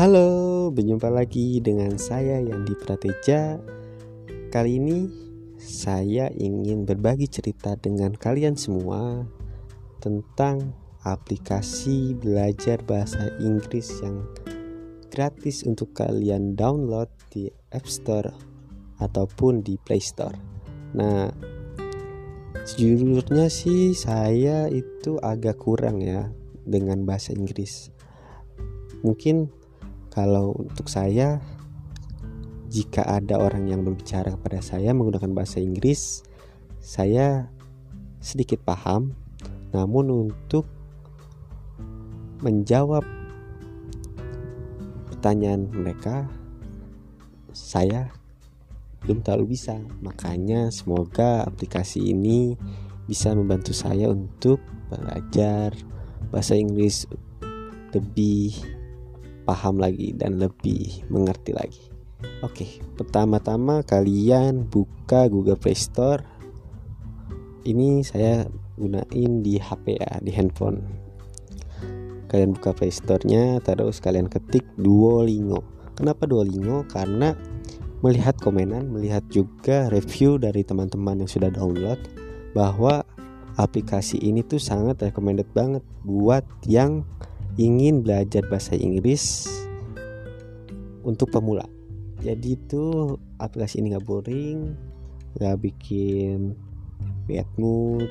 Halo, berjumpa lagi dengan saya Yandi Prateja. Kali ini saya ingin berbagi cerita dengan kalian semua tentang aplikasi belajar bahasa Inggris yang gratis untuk kalian download di App Store ataupun di Play Store. Nah, sejujurnya sih saya itu agak kurang ya dengan bahasa Inggris. Mungkin kalau untuk saya jika ada orang yang berbicara kepada saya menggunakan bahasa Inggris, saya sedikit paham. Namun untuk menjawab pertanyaan mereka, saya belum terlalu bisa. Makanya semoga aplikasi ini bisa membantu saya untuk belajar bahasa Inggris lebih paham lagi dan lebih mengerti lagi. Oke, pertama-tama kalian buka Google Play Store. Ini saya gunain di HP ya, di handphone. Kalian buka Play Store-nya, terus kalian ketik Duolingo. Kenapa Duolingo? Karena melihat komenan, melihat juga review dari teman-teman yang sudah download bahwa aplikasi ini tuh sangat recommended banget buat yang ingin belajar bahasa Inggris untuk pemula. Jadi itu aplikasi ini nggak boring, nggak bikin bad mood.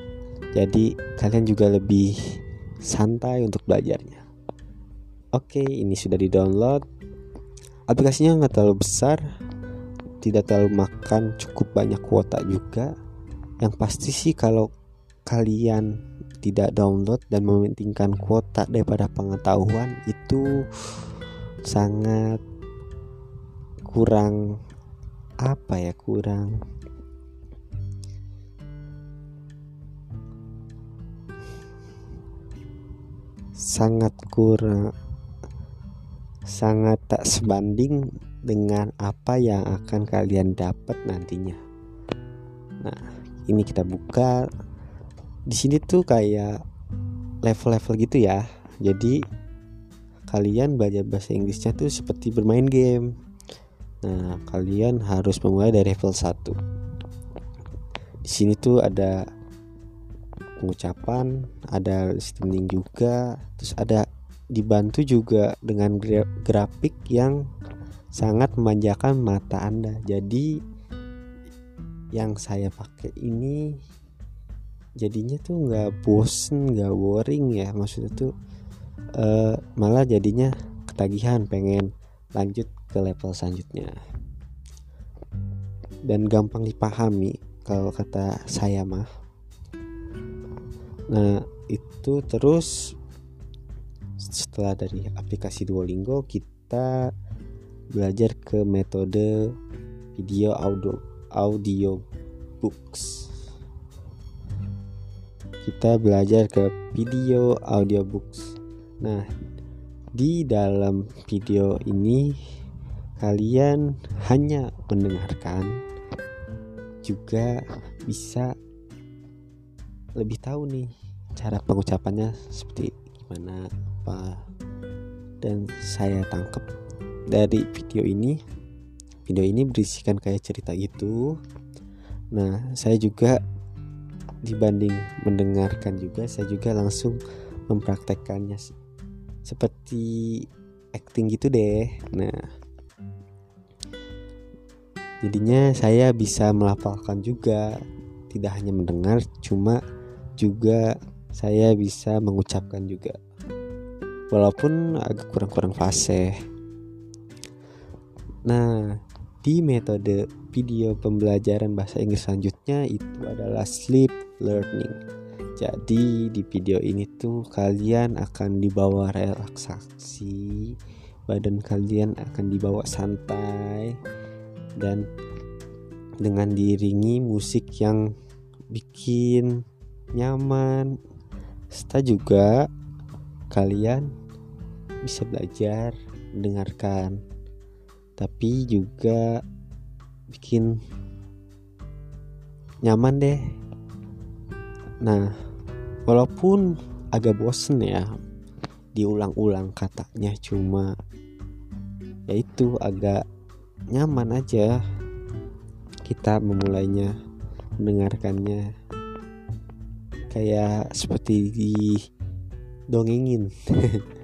Jadi kalian juga lebih santai untuk belajarnya. Oke, ini sudah di download. Aplikasinya nggak terlalu besar, tidak terlalu makan cukup banyak kuota juga. Yang pasti sih kalau kalian tidak download dan mementingkan kuota daripada pengetahuan itu sangat kurang apa ya kurang sangat kurang sangat tak sebanding dengan apa yang akan kalian dapat nantinya. Nah, ini kita buka di sini tuh kayak level-level gitu ya. Jadi kalian belajar bahasa Inggrisnya tuh seperti bermain game. Nah kalian harus memulai dari level 1 di sini tuh ada pengucapan ada listening juga terus ada dibantu juga dengan grafik yang sangat memanjakan mata Anda. Jadi yang saya pakai ini jadinya tuh nggak bosen nggak boring ya. Maksudnya tuh uh, malah jadinya ketagihan pengen lanjut ke level selanjutnya. Dan gampang dipahami kalau kata saya mah. Nah itu terus setelah dari aplikasi Duolingo kita belajar ke metode video audio audio books kita belajar ke video audiobooks. Nah, di dalam video ini kalian hanya mendengarkan juga bisa lebih tahu nih cara pengucapannya seperti gimana apa dan saya tangkap dari video ini video ini berisikan kayak cerita gitu nah saya juga dibanding mendengarkan juga saya juga langsung mempraktekkannya seperti acting gitu deh. Nah jadinya saya bisa melafalkan juga. Tidak hanya mendengar cuma juga saya bisa mengucapkan juga. Walaupun agak kurang-kurang fase. Nah di metode video pembelajaran bahasa Inggris selanjutnya itu adalah sleep learning. Jadi di video ini tuh kalian akan dibawa relaksasi, badan kalian akan dibawa santai dan dengan diiringi musik yang bikin nyaman. Serta juga kalian bisa belajar mendengarkan tapi juga bikin nyaman deh. Nah walaupun agak bosen ya diulang-ulang katanya cuma yaitu agak nyaman aja kita memulainya mendengarkannya. Kayak seperti di dongengin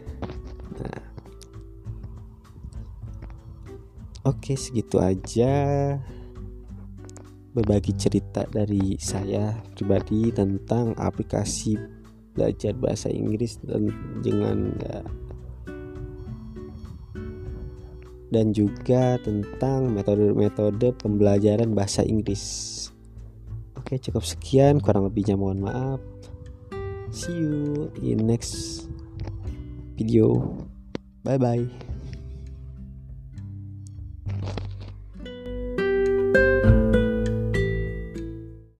oke segitu aja berbagi cerita dari saya pribadi tentang aplikasi belajar bahasa Inggris dan dengan ya, dan juga tentang metode-metode pembelajaran bahasa Inggris. Oke, cukup sekian, kurang lebihnya mohon maaf. See you in next video. Bye bye.